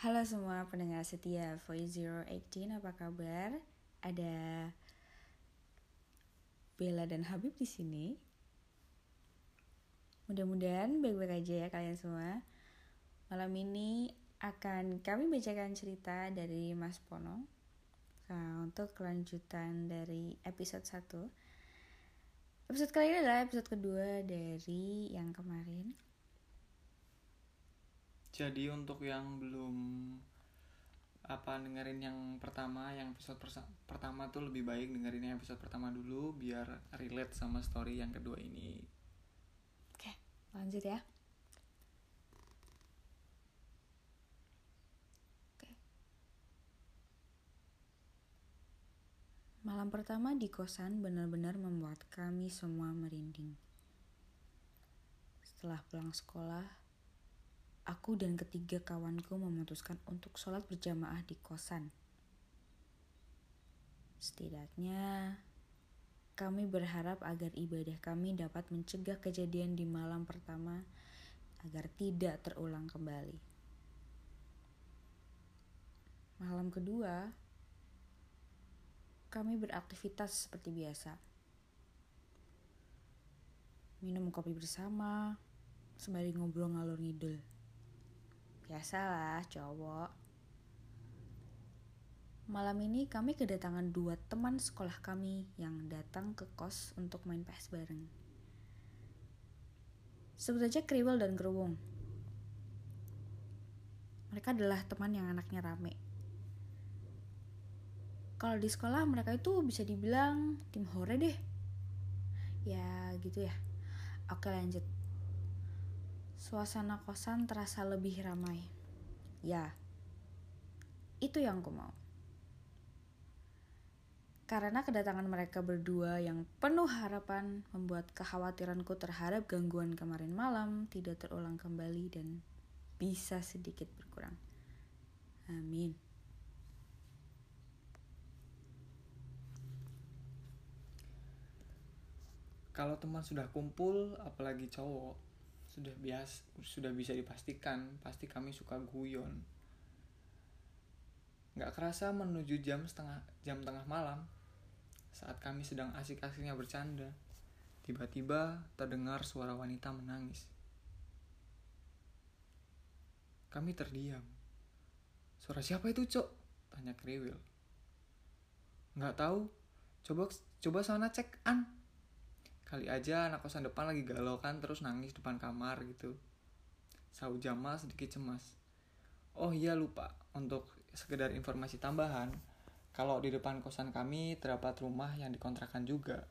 Halo semua pendengar setia Voice Zero Eighteen, apa kabar? Ada Bella dan Habib di sini. Mudah-mudahan baik-baik aja ya kalian semua. Malam ini akan kami bacakan cerita dari Mas Pono. Nah, untuk kelanjutan dari episode 1. Episode kali ini adalah episode kedua dari yang kemarin. Jadi untuk yang belum apa dengerin yang pertama, yang episode pertama tuh lebih baik dengerin yang episode pertama dulu biar relate sama story yang kedua ini. Oke, lanjut ya. Oke. Malam pertama di kosan benar-benar membuat kami semua merinding. Setelah pulang sekolah, aku dan ketiga kawanku memutuskan untuk sholat berjamaah di kosan. Setidaknya, kami berharap agar ibadah kami dapat mencegah kejadian di malam pertama agar tidak terulang kembali. Malam kedua, kami beraktivitas seperti biasa. Minum kopi bersama, sembari ngobrol ngalur ngidul. Biasalah cowok. Malam ini kami kedatangan dua teman sekolah kami yang datang ke kos untuk main PS bareng. Sebut aja Kriwel dan Kerwung. Mereka adalah teman yang anaknya rame. Kalau di sekolah mereka itu bisa dibilang tim hore deh. Ya gitu ya. Oke lanjut. Suasana kosan terasa lebih ramai. Ya, itu yang aku mau. Karena kedatangan mereka berdua yang penuh harapan membuat kekhawatiranku terhadap gangguan kemarin malam tidak terulang kembali dan bisa sedikit berkurang. Amin. Kalau teman sudah kumpul, apalagi cowok, sudah bias sudah bisa dipastikan pasti kami suka guyon. Nggak kerasa menuju jam setengah jam tengah malam saat kami sedang asik-asiknya bercanda tiba-tiba terdengar suara wanita menangis. Kami terdiam. Suara siapa itu cok? tanya kriwil. Nggak tahu. Coba coba sana cek an kali aja anak kosan depan lagi galau kan terus nangis depan kamar gitu. Sau Jamal sedikit cemas. Oh iya lupa untuk sekedar informasi tambahan kalau di depan kosan kami terdapat rumah yang dikontrakan juga.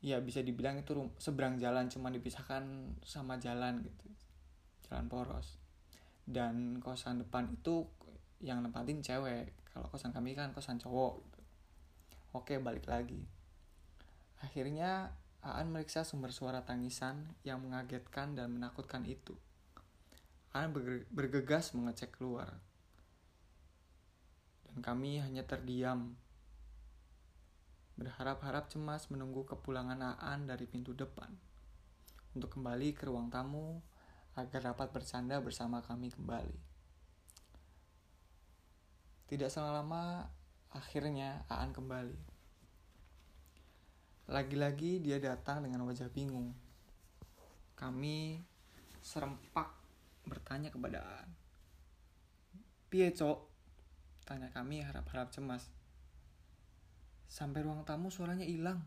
Ya bisa dibilang itu seberang jalan cuma dipisahkan sama jalan gitu jalan poros. Dan kosan depan itu yang nempatin cewek kalau kosan kami kan kosan cowok gitu. oke balik lagi Akhirnya, Aan meriksa sumber suara tangisan yang mengagetkan dan menakutkan itu. Aan bergegas mengecek keluar. Dan kami hanya terdiam. Berharap-harap cemas menunggu kepulangan Aan dari pintu depan. Untuk kembali ke ruang tamu agar dapat bercanda bersama kami kembali. Tidak selama akhirnya Aan kembali. Lagi-lagi dia datang dengan wajah bingung. Kami serempak bertanya kepada Aan. Piye, Cok? Tanya kami harap-harap cemas. Sampai ruang tamu suaranya hilang.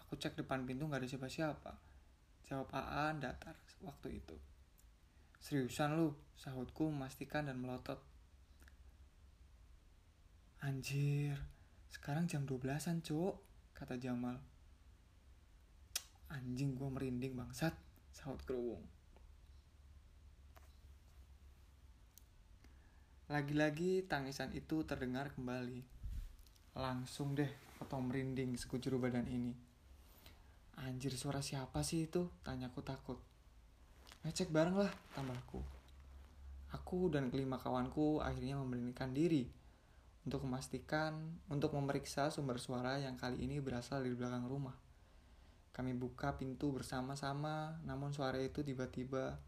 Aku cek depan pintu gak ada siapa-siapa. Jawab Aan datar waktu itu. Seriusan lu, sahutku memastikan dan melotot. Anjir, sekarang jam 12-an, Cok, kata Jamal. Anjing gue merinding bangsat, sahut kerubung. Lagi-lagi tangisan itu terdengar kembali. Langsung deh atau merinding sekujur badan ini. Anjir suara siapa sih itu? Tanyaku takut. Ngecek bareng lah, tambahku. Aku dan kelima kawanku akhirnya memberanikan diri untuk memastikan, untuk memeriksa sumber suara yang kali ini berasal dari belakang rumah. Kami buka pintu bersama-sama, namun suara itu tiba-tiba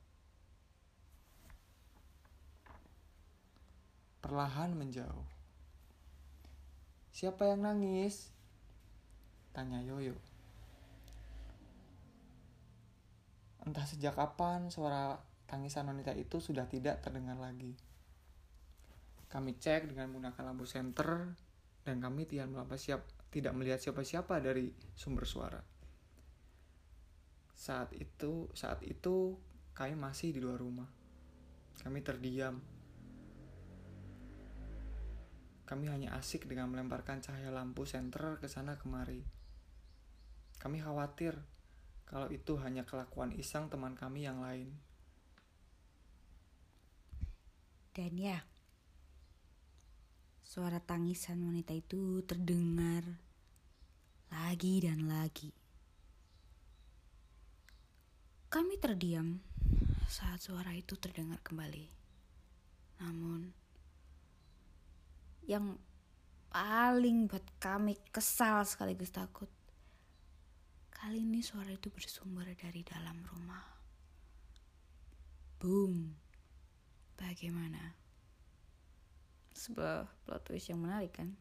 perlahan menjauh. Siapa yang nangis? Tanya Yoyo. Entah sejak kapan suara tangisan wanita itu sudah tidak terdengar lagi. Kami cek dengan menggunakan lampu senter dan kami tidak melihat siapa-siapa dari sumber suara. Saat itu, saat itu kami masih di luar rumah. Kami terdiam. Kami hanya asik dengan melemparkan cahaya lampu senter ke sana kemari. Kami khawatir kalau itu hanya kelakuan iseng teman kami yang lain. Dan ya, suara tangisan wanita itu terdengar lagi dan lagi. Kami terdiam saat suara itu terdengar kembali. Namun, yang paling buat kami kesal sekaligus takut, kali ini suara itu bersumber dari dalam rumah. Boom. Bagaimana? Sebuah plot twist yang menarik kan?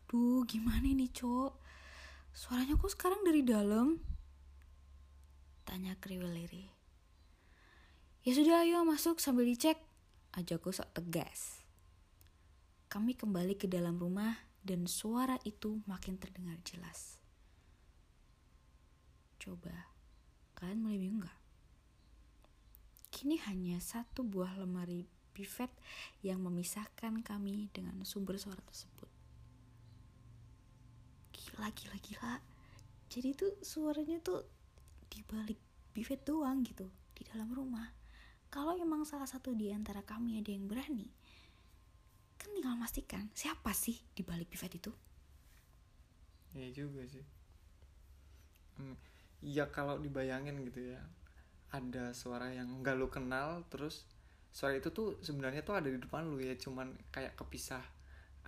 Aduh, gimana ini, Cok? Suaranya kok sekarang dari dalam? Tanya kriwil liri. Ya sudah, ayo masuk sambil dicek. Ajakku sok tegas. Kami kembali ke dalam rumah dan suara itu makin terdengar jelas. Coba, kalian mulai bingung gak? Kini hanya satu buah lemari bivet yang memisahkan kami dengan sumber suara tersebut gila gila gila jadi tuh suaranya tuh di balik bivet doang gitu di dalam rumah. Kalau emang salah satu di antara kami ada yang berani kan tinggal memastikan siapa sih di balik bivet itu? Iya juga sih. Hmm, Ya kalau dibayangin gitu ya, ada suara yang nggak lu kenal, terus suara itu tuh sebenarnya tuh ada di depan lu ya, cuman kayak kepisah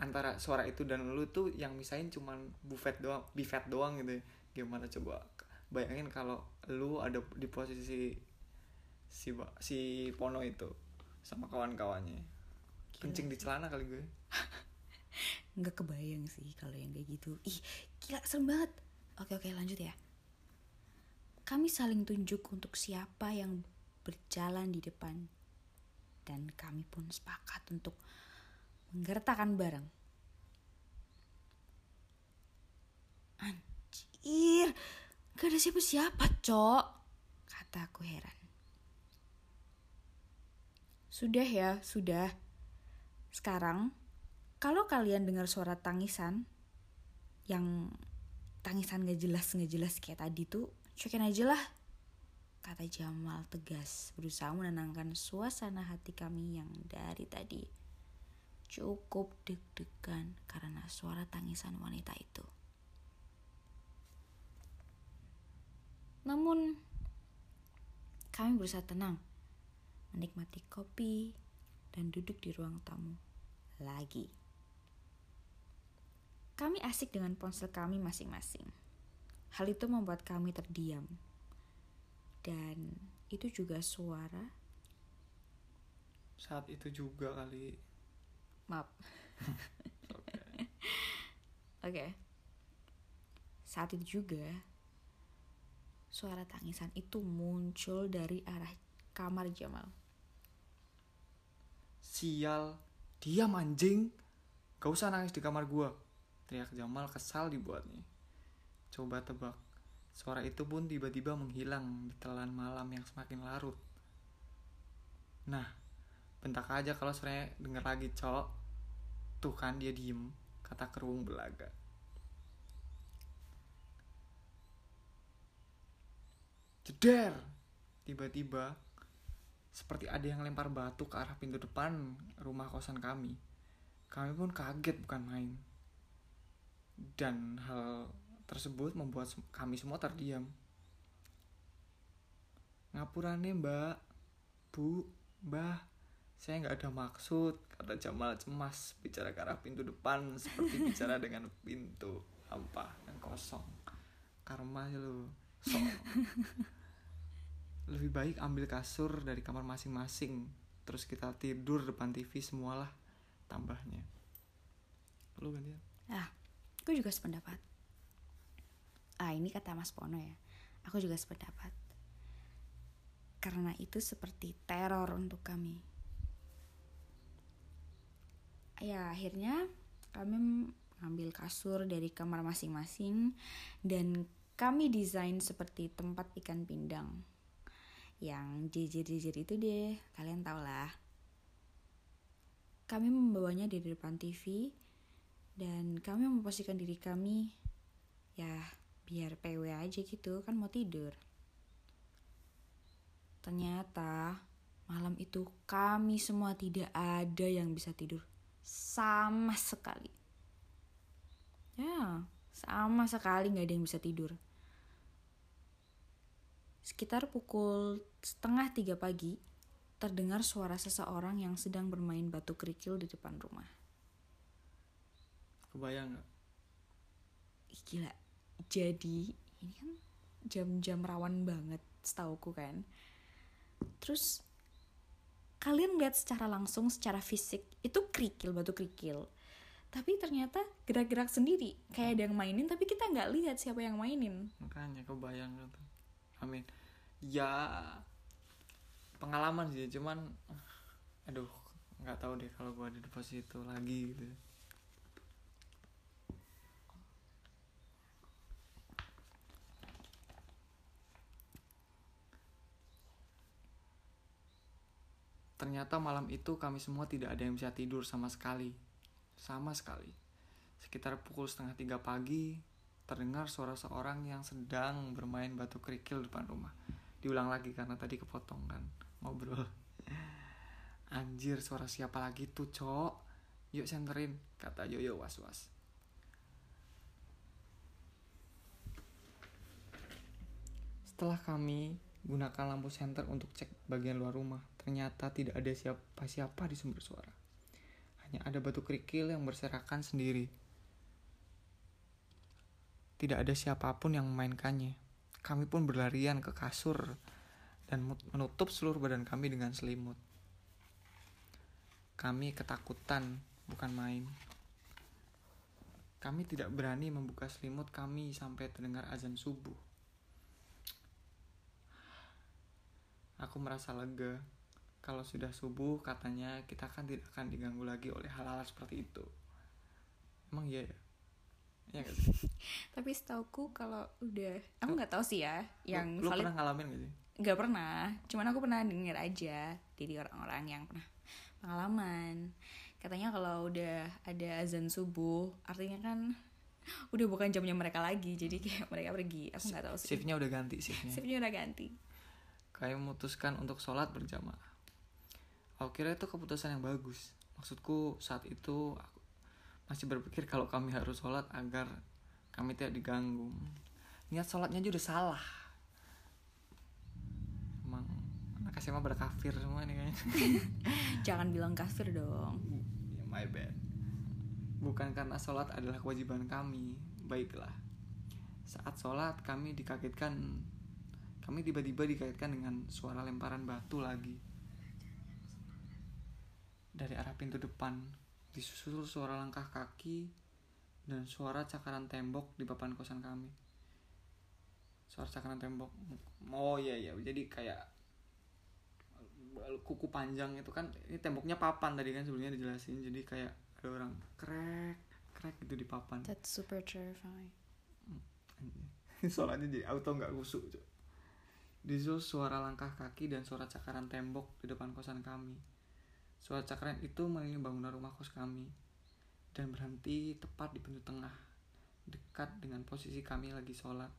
antara suara itu dan lu tuh yang misahin cuman buffet doang, bivet doang gitu ya. Gimana coba bayangin kalau lu ada di posisi si si Pono itu sama kawan-kawannya. Kencing di celana kali gue. nggak kebayang sih kalau yang kayak gitu ih gila serem banget oke oke lanjut ya kami saling tunjuk untuk siapa yang berjalan di depan dan kami pun sepakat untuk menggertakkan bareng anjir gak ada siapa-siapa cok. Kataku heran. Sudah ya sudah. Sekarang kalau kalian dengar suara tangisan yang tangisan gak jelas gak jelas kayak tadi tuh cuekin aja lah. Kata Jamal tegas berusaha menenangkan suasana hati kami yang dari tadi cukup deg-degan karena suara tangisan wanita itu namun kami berusaha tenang menikmati kopi dan duduk di ruang tamu lagi. Kami asik dengan ponsel kami masing-masing. Hal itu membuat kami terdiam. Dan itu juga suara, Saat itu juga kali. Maaf. Oke. Saat itu juga suara tangisan itu muncul dari arah kamar Jamal. Sial, diam anjing. Gak usah nangis di kamar gua. Teriak Jamal kesal dibuatnya. Coba tebak. Suara itu pun tiba-tiba menghilang di telan malam yang semakin larut. Nah, bentak aja kalau suaranya denger lagi, cok. Tuh kan dia diem, kata kerung belaga. Jeder! Tiba-tiba, seperti ada yang lempar batu ke arah pintu depan rumah kosan kami. Kami pun kaget bukan main. Dan hal tersebut membuat kami semua terdiam. Ngapurane mbak, bu, mbah, saya nggak ada maksud, kata Jamal cemas bicara ke arah pintu depan seperti bicara dengan pintu hampa yang kosong. Karma lu. Sok. lebih baik ambil kasur dari kamar masing-masing terus kita tidur depan TV semualah tambahnya lu gantian Ah, aku juga sependapat. Ah, ini kata Mas Pono ya. Aku juga sependapat. Karena itu seperti teror untuk kami. Ya, akhirnya kami mengambil kasur dari kamar masing-masing dan kami desain seperti tempat ikan pindang. Yang jijir-jijir itu deh, kalian tau lah. Kami membawanya di depan TV dan kami memposisikan diri kami ya biar PW aja gitu kan mau tidur ternyata malam itu kami semua tidak ada yang bisa tidur sama sekali. Ya sama sekali nggak ada yang bisa tidur. Sekitar pukul setengah tiga pagi terdengar suara seseorang yang sedang bermain batu kerikil di depan rumah. Kebayang nggak? Gila. Jadi ini kan jam-jam rawan banget setauku kan. Terus kalian lihat secara langsung secara fisik itu kerikil batu kerikil. Tapi ternyata gerak-gerak sendiri. Kayak ada yang mainin tapi kita nggak lihat siapa yang mainin. Makanya kebayang gitu. Amin. Ya pengalaman sih cuman aduh nggak tahu deh kalau gua ada di posisi itu lagi gitu Ternyata malam itu kami semua tidak ada yang bisa tidur sama sekali. Sama sekali. Sekitar pukul setengah tiga pagi, terdengar suara seorang yang sedang bermain batu kerikil depan rumah. Diulang lagi karena tadi kepotong kan ngobrol. Anjir, suara siapa lagi tuh, Cok? Yuk senterin, kata Yoyo was-was. Setelah kami gunakan lampu senter untuk cek bagian luar rumah, ternyata tidak ada siapa-siapa di sumber suara. Hanya ada batu kerikil yang berserakan sendiri. Tidak ada siapa pun yang memainkannya. Kami pun berlarian ke kasur dan menutup seluruh badan kami dengan selimut. Kami ketakutan, bukan main. Kami tidak berani membuka selimut kami sampai terdengar azan subuh. Aku merasa lega. Kalau sudah subuh, katanya kita kan tidak akan diganggu lagi oleh hal-hal seperti itu. Emang iya ya? Iya gak sih? tapi setauku kalau udah aku nggak tahu sih ya yang lu, lu valid pernah ngalamin gak sih? nggak pernah cuman aku pernah denger aja dari orang-orang yang pernah pengalaman katanya kalau udah ada azan subuh artinya kan udah bukan jamnya mereka lagi jadi kayak mereka pergi aku nggak tahu sih Shiftnya udah ganti shiftnya. shiftnya udah ganti Kami memutuskan untuk sholat berjamaah. Aku kira itu keputusan yang bagus. Maksudku saat itu aku masih berpikir kalau kami harus sholat agar kami tidak diganggu. Niat sholatnya aja udah salah. Emang anak SMA pada kafir semua nih kayaknya. jangan bilang kafir dong Ya, my bad. Bukan karena sholat adalah kewajiban kami. Baiklah. Saat sholat kami dikagetkan kami tiba-tiba dikaitkan dengan suara lemparan batu lagi. Dari arah pintu depan, disusul suara langkah kaki dan suara cakaran tembok di papan kosan kami. Suara cakaran tembok. Oh iya iya, jadi kayak kuku panjang itu kan ini temboknya papan tadi kan sebelumnya dijelasin jadi kayak ada orang krek krek gitu di papan that's super terrifying soalnya jadi auto nggak kusuk. Disusul suara langkah kaki dan suara cakaran tembok di depan kosan kami. Suara cakaran itu mengelilingi bangunan rumah kos kami dan berhenti tepat di pintu tengah dekat dengan posisi kami lagi sholat.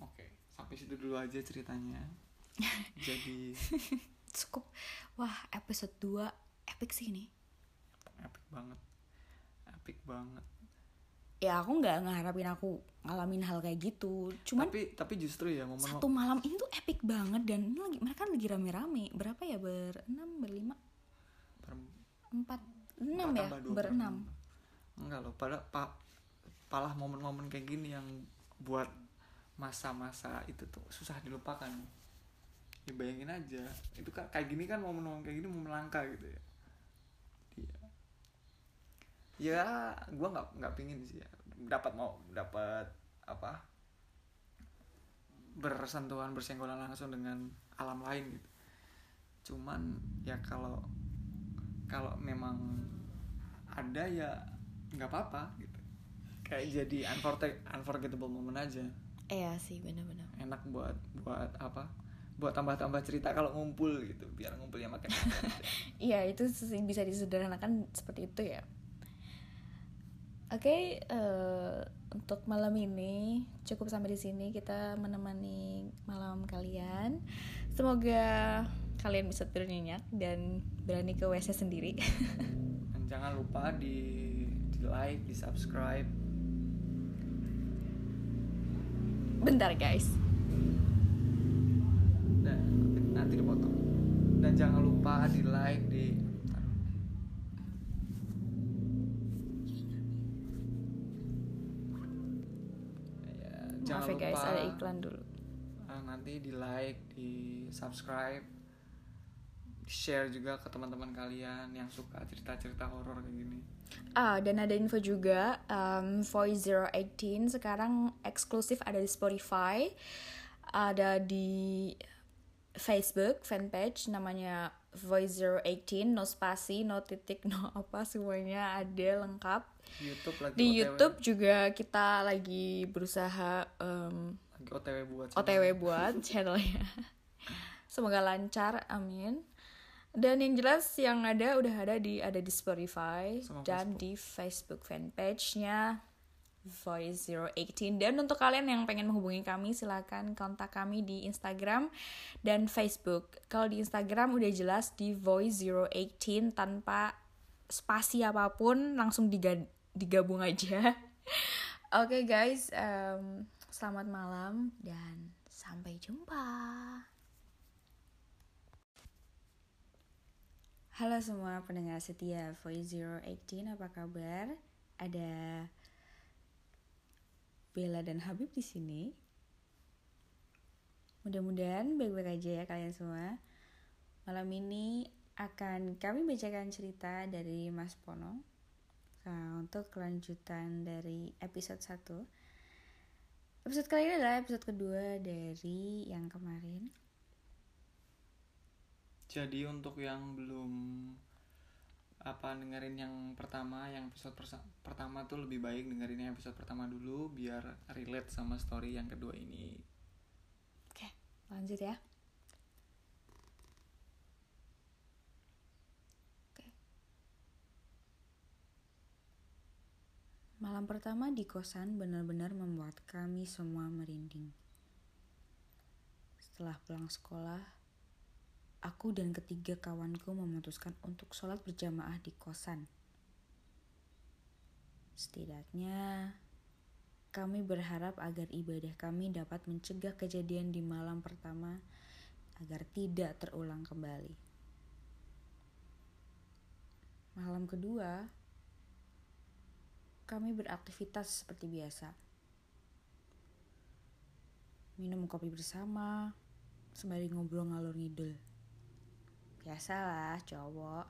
Oke sampai situ dulu aja ceritanya. Jadi cukup. Wah episode 2 epic sih ini. Epic banget. Epic banget ya aku nggak ngeharapin aku ngalamin hal kayak gitu. Cuman tapi tapi justru ya momen satu malam ini tuh epic banget dan ini lagi mereka lagi rame-rame. Berapa ya? Berenam berlima ber- empat enam ya? berenam enggak loh pada pa, palah momen-momen kayak gini yang buat masa-masa itu tuh susah dilupakan. Ya bayangin aja. Itu kan kayak gini kan momen-momen kayak gini momen langka gitu ya ya gue nggak nggak pingin sih ya dapat mau dapat apa bersentuhan bersenggolan langsung dengan alam lain gitu cuman ya kalau kalau memang ada ya nggak apa-apa gitu kayak jadi unforget- unforgettable moment aja iya sih benar-benar enak buat buat apa buat tambah-tambah cerita kalau ngumpul gitu biar ngumpulnya makin. Iya itu bisa disederhanakan seperti itu ya. Oke, eh, untuk malam ini cukup sampai di sini kita menemani malam kalian. Semoga kalian bisa tidur nyenyak dan berani ke WC sendiri. dan jangan lupa di di like di subscribe Bentar guys. dan nanti dipotong dan jangan lupa di like di jangan Maaf ya guys, ada iklan dulu. eh, nanti di like di subscribe di share juga ke teman-teman kalian yang suka cerita-cerita horor kayak gini Ah, dan ada info juga, um, Voice 018 sekarang eksklusif ada di Spotify, ada di Facebook fanpage namanya Voice 018, no spasi, no titik, no apa semuanya ada lengkap. YouTube lagi Di OTW, YouTube juga kita lagi berusaha um, lagi OTW buat OTW buat channelnya. Semoga lancar, amin. Dan yang jelas yang ada udah ada di ada di Spotify Sama dan di Facebook fanpage-nya Voice 018 dan untuk kalian yang pengen menghubungi kami silakan kontak kami di Instagram dan Facebook. Kalau di Instagram udah jelas di Voice 018 tanpa spasi apa pun langsung diga- digabung aja. Oke guys, em, selamat malam dan sampai jumpa. Halo semua pendengar setia Voice 018, apa kabar? Ada Bella dan Habib di sini. Mudah-mudahan baik-baik aja ya kalian semua. Malam ini akan kami bacakan cerita dari Mas Pono. Nah, untuk kelanjutan dari episode 1. Episode kali ini adalah episode kedua dari yang kemarin. Jadi untuk yang belum apa dengerin yang pertama, yang episode pertama tuh lebih baik dengerin yang episode pertama dulu biar relate sama story yang kedua ini. Oke, lanjut ya. Oke. Malam pertama di kosan benar-benar membuat kami semua merinding. Setelah pulang sekolah, aku dan ketiga kawanku memutuskan untuk sholat berjamaah di kosan. Setidaknya, kami berharap agar ibadah kami dapat mencegah kejadian di malam pertama agar tidak terulang kembali. Malam kedua, kami beraktivitas seperti biasa. Minum kopi bersama, sembari ngobrol ngalur ngidul. Biasalah cowok.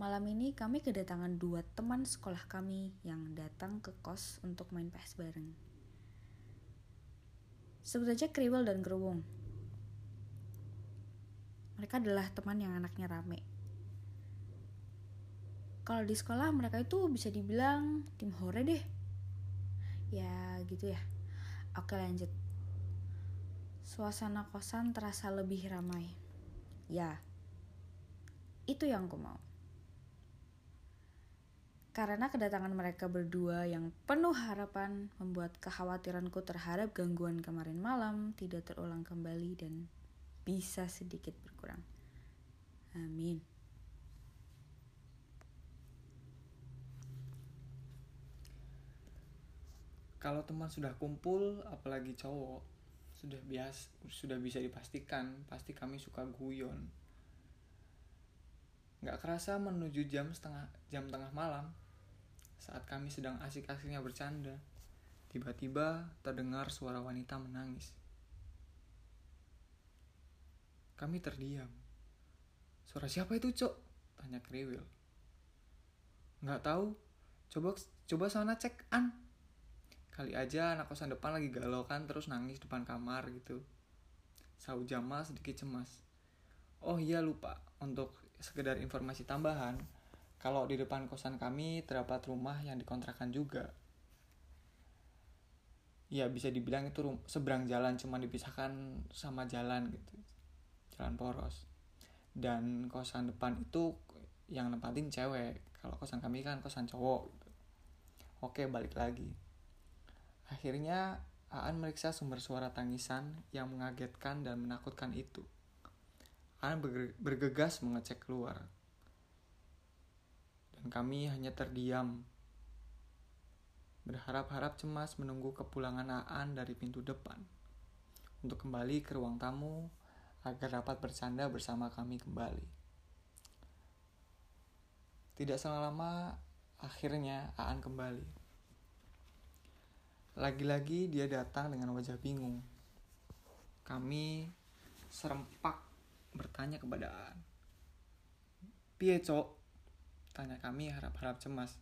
Malam ini kami kedatangan dua teman sekolah kami yang datang ke kos untuk main PS bareng. Sebut aja Kriwel dan Gerwong. Mereka adalah teman yang anaknya rame. Kalau di sekolah mereka itu bisa dibilang tim hore deh. Ya gitu ya. Oke lanjut. Suasana kosan terasa lebih ramai. Ya, itu yang aku mau. Karena kedatangan mereka berdua yang penuh harapan membuat kekhawatiranku terhadap gangguan kemarin malam tidak terulang kembali dan bisa sedikit berkurang. Amin. Kalau teman sudah kumpul, apalagi cowok, sudah bias sudah bisa dipastikan pasti kami suka guyon. Nggak kerasa menuju jam setengah jam tengah malam saat kami sedang asik-asiknya bercanda. Tiba-tiba terdengar suara wanita menangis. Kami terdiam. Suara siapa itu, Cok? Tanya Kriwil. Nggak tahu. Coba coba sana cek, An. Kali aja anak kosan depan lagi galau kan terus nangis depan kamar gitu. Sau Jamal sedikit cemas. Oh iya lupa, untuk sekedar informasi tambahan, kalau di depan kosan kami terdapat rumah yang dikontrakan juga. Ya bisa dibilang itu seberang jalan cuma dipisahkan sama jalan gitu. Jalan poros. Dan kosan depan itu yang nempatin cewek. Kalau kosan kami kan kosan cowok gitu. Oke, balik lagi. Akhirnya Aan meriksa sumber suara tangisan yang mengagetkan dan menakutkan itu. Aan bergegas mengecek keluar. Dan kami hanya terdiam. Berharap-harap cemas menunggu kepulangan Aan dari pintu depan. Untuk kembali ke ruang tamu agar dapat bercanda bersama kami kembali. Tidak selama akhirnya Aan kembali. Lagi-lagi dia datang dengan wajah bingung. Kami serempak bertanya kepada Aan. Piye, Cok? Tanya kami harap-harap cemas.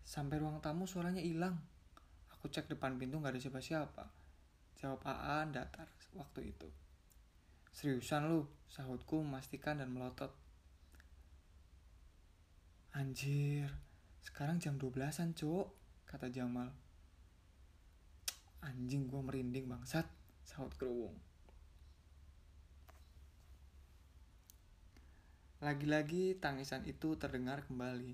Sampai ruang tamu suaranya hilang. Aku cek depan pintu gak ada siapa-siapa. Jawab Aan datar waktu itu. Seriusan lu, sahutku memastikan dan melotot. Anjir, sekarang jam 12-an, Cok, kata Jamal. Anjing gue merinding bangsat, sahut kerubung. Lagi-lagi tangisan itu terdengar kembali.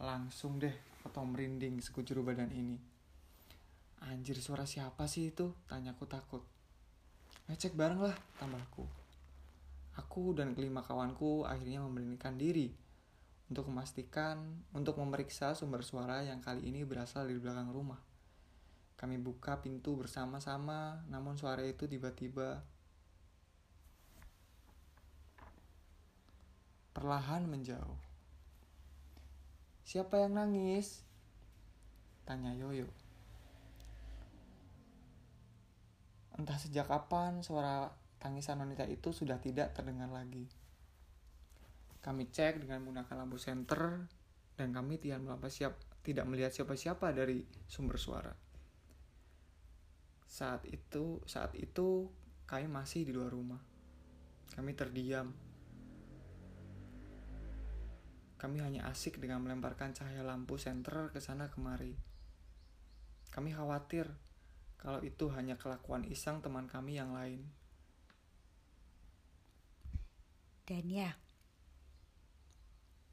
Langsung deh atau merinding sekujur badan ini. Anjir suara siapa sih itu? Tanyaku takut. Ngecek bareng lah, tambahku. Aku dan kelima kawanku akhirnya memberanikan diri untuk memastikan, untuk memeriksa sumber suara yang kali ini berasal dari belakang rumah. Kami buka pintu bersama-sama, namun suara itu tiba-tiba perlahan menjauh. Siapa yang nangis? Tanya Yoyo. Entah sejak kapan suara tangisan wanita itu sudah tidak terdengar lagi. Kami cek dengan menggunakan lampu senter dan kami tidak melihat siapa-siapa dari sumber suara. Saat itu, saat itu kami masih di luar rumah. Kami terdiam. Kami hanya asik dengan melemparkan cahaya lampu senter ke sana kemari. Kami khawatir kalau itu hanya kelakuan iseng teman kami yang lain. Dan ya,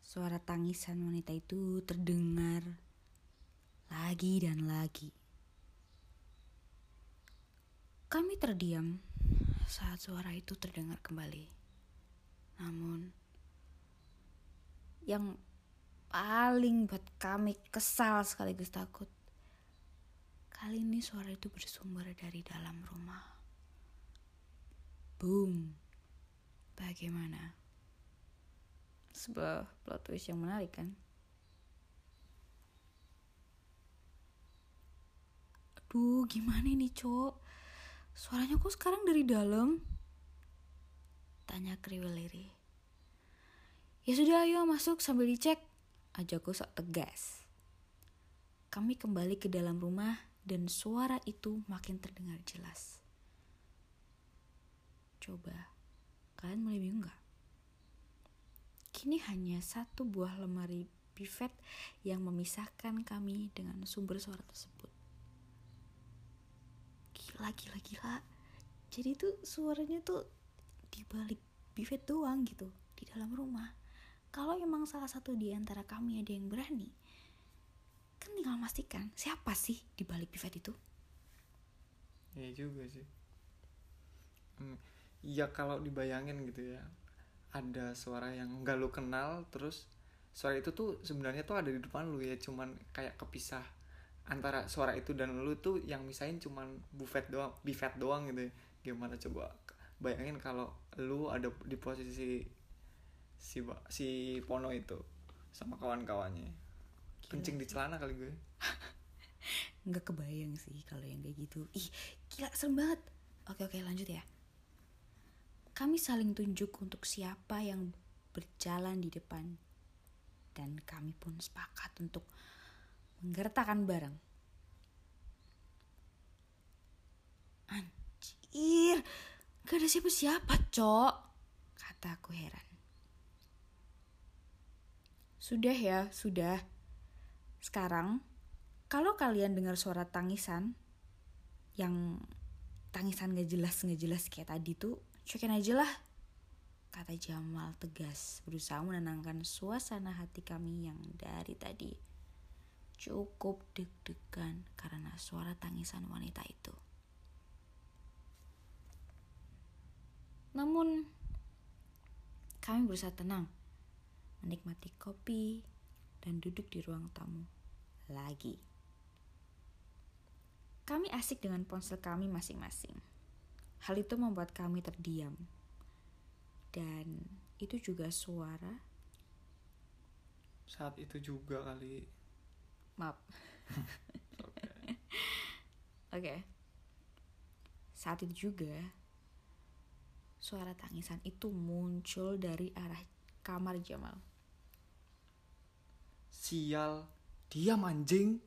suara tangisan wanita itu terdengar lagi dan lagi. Kami terdiam saat suara itu terdengar kembali. Namun, yang paling buat kami kesal sekaligus takut, kali ini suara itu bersumber dari dalam rumah. Boom. Bagaimana? Sebuah plot twist yang menarik kan? Aduh, gimana ini, Cok? Suaranya kok sekarang dari dalam? Tanya kriwil liri. Ya sudah ayo masuk sambil dicek. Ajaku sok tegas. Kami kembali ke dalam rumah dan suara itu makin terdengar jelas. Coba, kalian mulai bingung gak? Kini hanya satu buah lemari bivet yang memisahkan kami dengan sumber suara tersebut gila gila gila jadi tuh suaranya tuh di balik bivet doang gitu di dalam rumah. Kalau emang salah satu di antara kami ada yang berani kan tinggal pastikan siapa sih di balik bivet itu? Iya juga sih. Hmm, ya kalau dibayangin gitu ya ada suara yang nggak lu kenal terus suara itu tuh sebenarnya tuh ada di depan lu ya cuman kayak kepisah antara suara itu dan lu tuh yang misain cuman buffet doang buffet doang gitu ya. gimana coba? Bayangin kalau lu ada di posisi si si Pono itu sama kawan-kawannya. Kencing di celana kali gue. Nggak kebayang sih kalau yang kayak gitu. Ih gila serem banget. Oke oke lanjut ya. Kami saling tunjuk untuk siapa yang berjalan di depan. Dan kami pun sepakat untuk menggertakan bareng. Anjir gak ada siapa-siapa cok. Kataku heran. Sudah ya sudah. Sekarang kalau kalian dengar suara tangisan yang tangisan gak jelas gak jelas kayak tadi tuh cuekin aja lah. Kata Jamal tegas berusaha menenangkan suasana hati kami yang dari tadi cukup deg-degan karena suara tangisan wanita itu. Namun kami berusaha tenang, menikmati kopi dan duduk di ruang tamu lagi. Kami asik dengan ponsel kami masing-masing. Hal itu membuat kami terdiam. Dan itu juga suara. Saat itu juga kali. Maaf. Oke. Oke. Saat itu juga suara tangisan itu muncul dari arah kamar Jamal. Sial, diam anjing.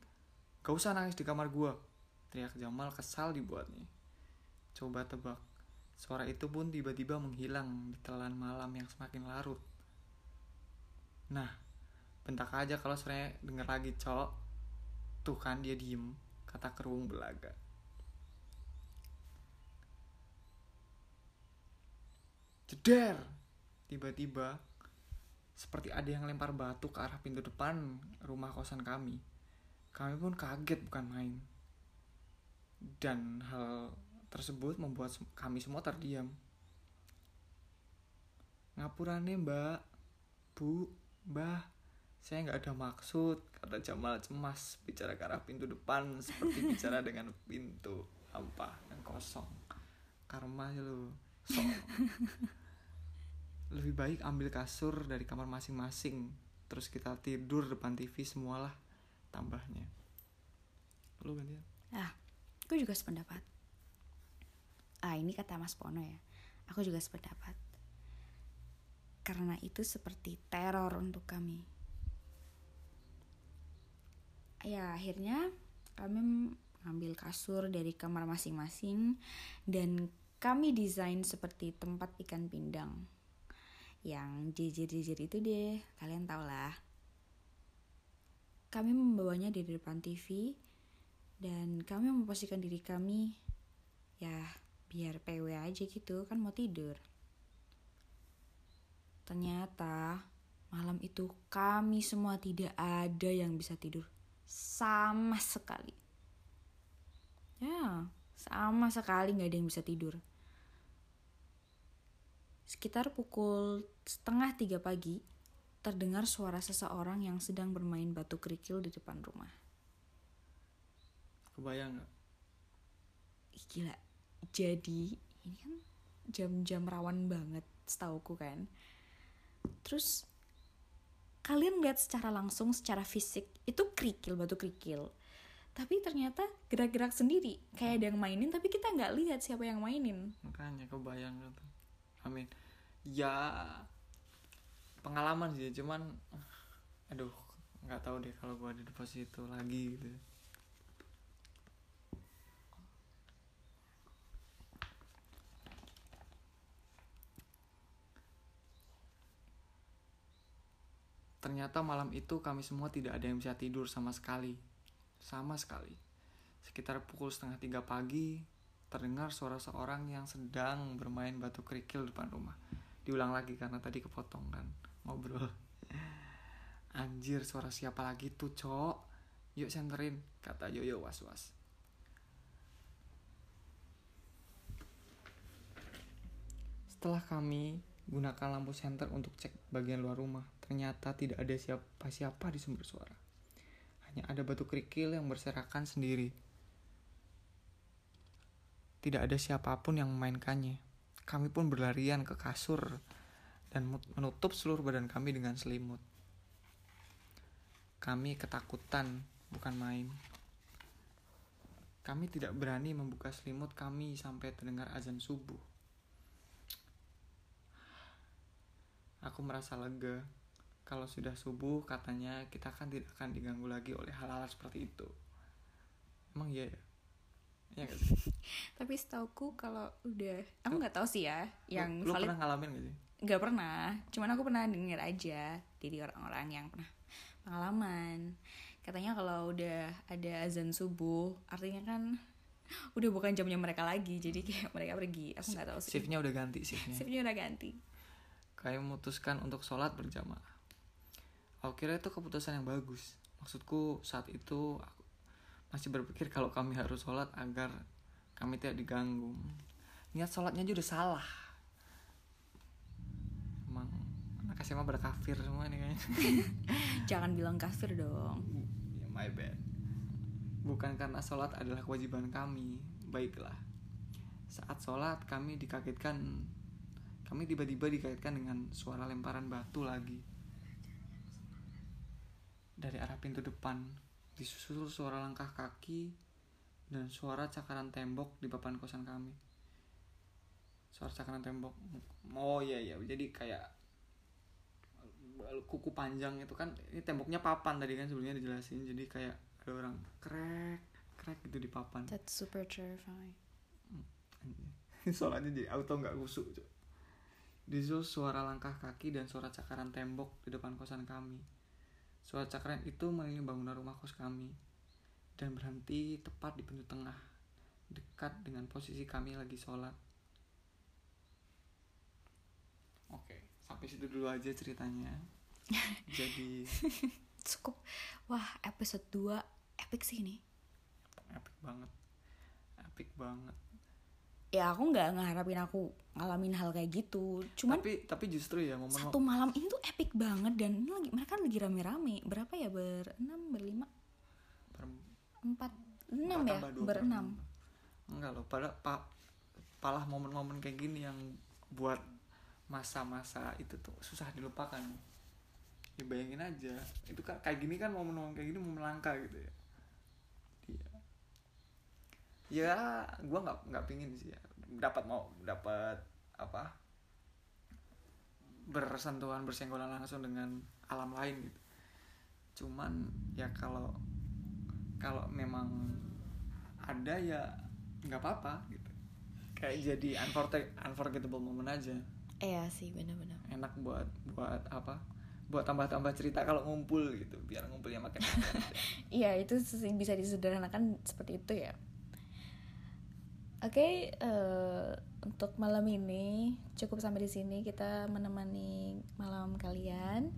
Gak usah nangis di kamar gua. Teriak Jamal kesal dibuatnya. Coba tebak. Suara itu pun tiba-tiba menghilang di telan malam yang semakin larut. Nah, bentak aja kalau suaranya denger lagi, cok. Tuh kan dia diem, kata kerung belaga. Jeder! Tiba-tiba, seperti ada yang lempar batu ke arah pintu depan rumah kosan kami. Kami pun kaget bukan main. Dan hal tersebut membuat kami semua terdiam. Ngapurane mbak, bu, mbah, saya nggak ada maksud, kata Jamal cemas bicara ke arah pintu depan seperti bicara dengan pintu hampa yang kosong. Karma ya lu, sok. Lebih baik ambil kasur dari kamar masing-masing, terus kita tidur depan TV semualah tambahnya. Lu gantian. Ah, aku juga sependapat. Ah, ini kata Mas Pono ya. Aku juga sependapat. Karena itu seperti teror untuk kami. Ya, akhirnya kami mengambil kasur dari kamar masing-masing dan kami desain seperti tempat ikan pindang. Yang jijir-jijir itu deh, kalian tau lah. Kami membawanya di depan TV dan kami memposisikan diri kami ya biar PW aja gitu kan mau tidur ternyata malam itu kami semua tidak ada yang bisa tidur sama sekali. Ya sama sekali nggak ada yang bisa tidur. Sekitar pukul setengah tiga pagi terdengar suara seseorang yang sedang bermain batu kerikil di depan rumah. Kebayang nggak? Gila. Jadi ini kan jam-jam rawan banget setauku kan. Terus kalian lihat secara langsung secara fisik itu kerikil batu kerikil tapi ternyata gerak-gerak sendiri kayak ada yang mainin tapi kita nggak lihat siapa yang mainin Makanya kebayang gitu. Amin. Ya pengalaman sih, cuman aduh nggak tahu deh kalau gua ada di posisi itu lagi gitu. Ternyata malam itu kami semua tidak ada yang bisa tidur sama sekali. Sama sekali. Sekitar pukul setengah tiga pagi, terdengar suara seorang yang sedang bermain batu kerikil depan rumah. Diulang lagi karena tadi kepotong kan ngobrol. Anjir, suara siapa lagi tuh, Cok? Yuk senterin, kata Yoyo was-was. Setelah kami gunakan lampu senter untuk cek bagian luar rumah, ternyata tidak ada siapa-siapa di sumber suara. Hanya ada batu kerikil yang berserakan sendiri. Tidak ada siapa pun yang memainkannya. Kami pun berlarian ke kasur dan menutup seluruh badan kami dengan selimut. Kami ketakutan, bukan main. Kami tidak berani membuka selimut kami sampai terdengar azan subuh. Aku merasa lega. Kalau sudah subuh, katanya kita kan tidak akan diganggu lagi oleh hal-hal seperti itu. Emang iya ya? Iya gak sih? Tapi setauku kalau udah aku nggak tahu sih ya yang lu, lu valid pernah ngalamin gak sih? nggak pernah cuman aku pernah denger aja dari orang-orang yang pernah pengalaman katanya kalau udah ada azan subuh artinya kan udah bukan jamnya mereka lagi jadi kayak mereka pergi aku nggak tahu sih Shiftnya udah ganti shiftnya. shiftnya udah ganti Kami memutuskan untuk sholat berjamaah. Aku kira itu keputusan yang bagus. Maksudku saat itu aku masih berpikir kalau kami harus sholat agar kami tidak diganggu. Niat sholatnya aja udah salah. Emang anak SMA pada kafir semua nih kayaknya. jangan bilang kafir dong ya, my bad. Bukan karena sholat adalah kewajiban kami. Baiklah. Saat sholat kami dikagetkan kami tiba-tiba dikaitkan dengan suara lemparan batu lagi. Dari arah pintu depan, disusul suara langkah kaki dan suara cakaran tembok di papan kosan kami. Suara cakaran tembok. Oh iya iya, jadi kayak kuku panjang itu kan ini temboknya papan tadi kan sebelumnya dijelasin. Jadi kayak ada orang krek krek gitu di papan. That's super terrifying. Soalnya jadi auto nggak kusuk disusul suara langkah kaki dan suara cakaran tembok di depan kosan kami suara cakaran itu mengelilingi bangunan rumah kos kami dan berhenti tepat di pintu tengah dekat dengan posisi kami lagi sholat. Oke sampai situ dulu aja ceritanya. Jadi cukup. Wah episode 2 epic sih ini. Epic banget. Epic banget ya aku nggak ngeharapin aku ngalamin hal kayak gitu. Cuman tapi tapi justru ya momen satu malam ini tuh epic banget dan ini lagi mereka lagi rame-rame. Berapa ya? Berenam berlima per- empat enam ya? berenam enggak loh pada pa, palah momen-momen kayak gini yang buat masa-masa itu tuh susah dilupakan. Ya bayangin aja itu kan kayak gini kan momen-momen kayak gini momen langka gitu ya ya gua nggak nggak pingin sih ya. Dapat mau dapat apa? Bersentuhan bersenggolan langsung dengan alam lain gitu. Cuman ya kalau kalau memang ada ya nggak apa-apa gitu. Kayak jadi unforget- unforgettable moment aja. Iya sih benar-benar enak buat buat apa? Buat tambah-tambah cerita kalau ngumpul gitu biar ngumpulnya makin iya itu bisa disederhanakan seperti itu ya oke eh, untuk malam ini cukup sampai di sini kita menemani malam kalian.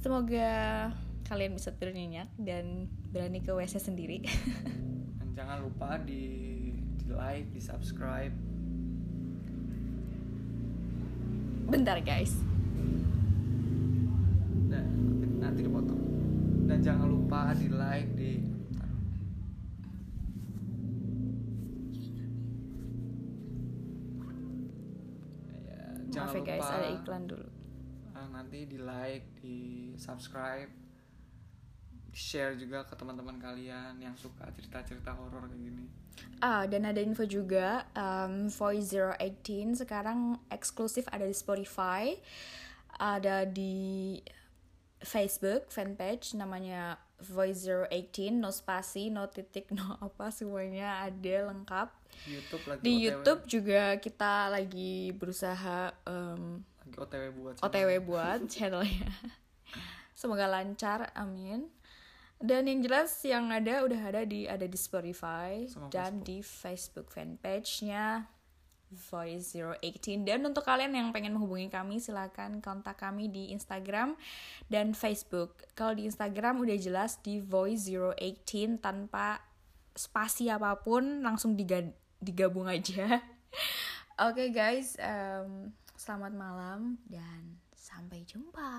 Semoga kalian bisa tidur nyenyak dan berani ke WC sendiri. Dan jangan lupa di di like di subscribe. Bentar guys. Dan nanti dipotong. Dan jangan lupa di like di maaf ya guys. Ada iklan dulu. Eh, nanti di like di subscribe di share juga ke teman-teman kalian yang suka cerita-cerita horor kayak gini. Ah, dan ada info juga, um, Voice 018 sekarang eksklusif ada di Spotify, ada di Facebook fanpage namanya Voice 018, no spasi, no titik, no apa semuanya ada lengkap. YouTube lagi Di OTW, YouTube juga kita lagi berusaha um, lagi OTW buat OTW buat channelnya. Semoga lancar, amin. Dan yang jelas yang ada udah ada di ada di Spotify Sama dan di Facebook fanpage-nya Voice 018 dan untuk kalian yang pengen menghubungi kami silakan kontak kami di Instagram dan Facebook. Kalau di Instagram udah jelas di Voice 018 tanpa spasi apa pun langsung diga- digabung aja. Oke guys, em, selamat malam dan sampai jumpa.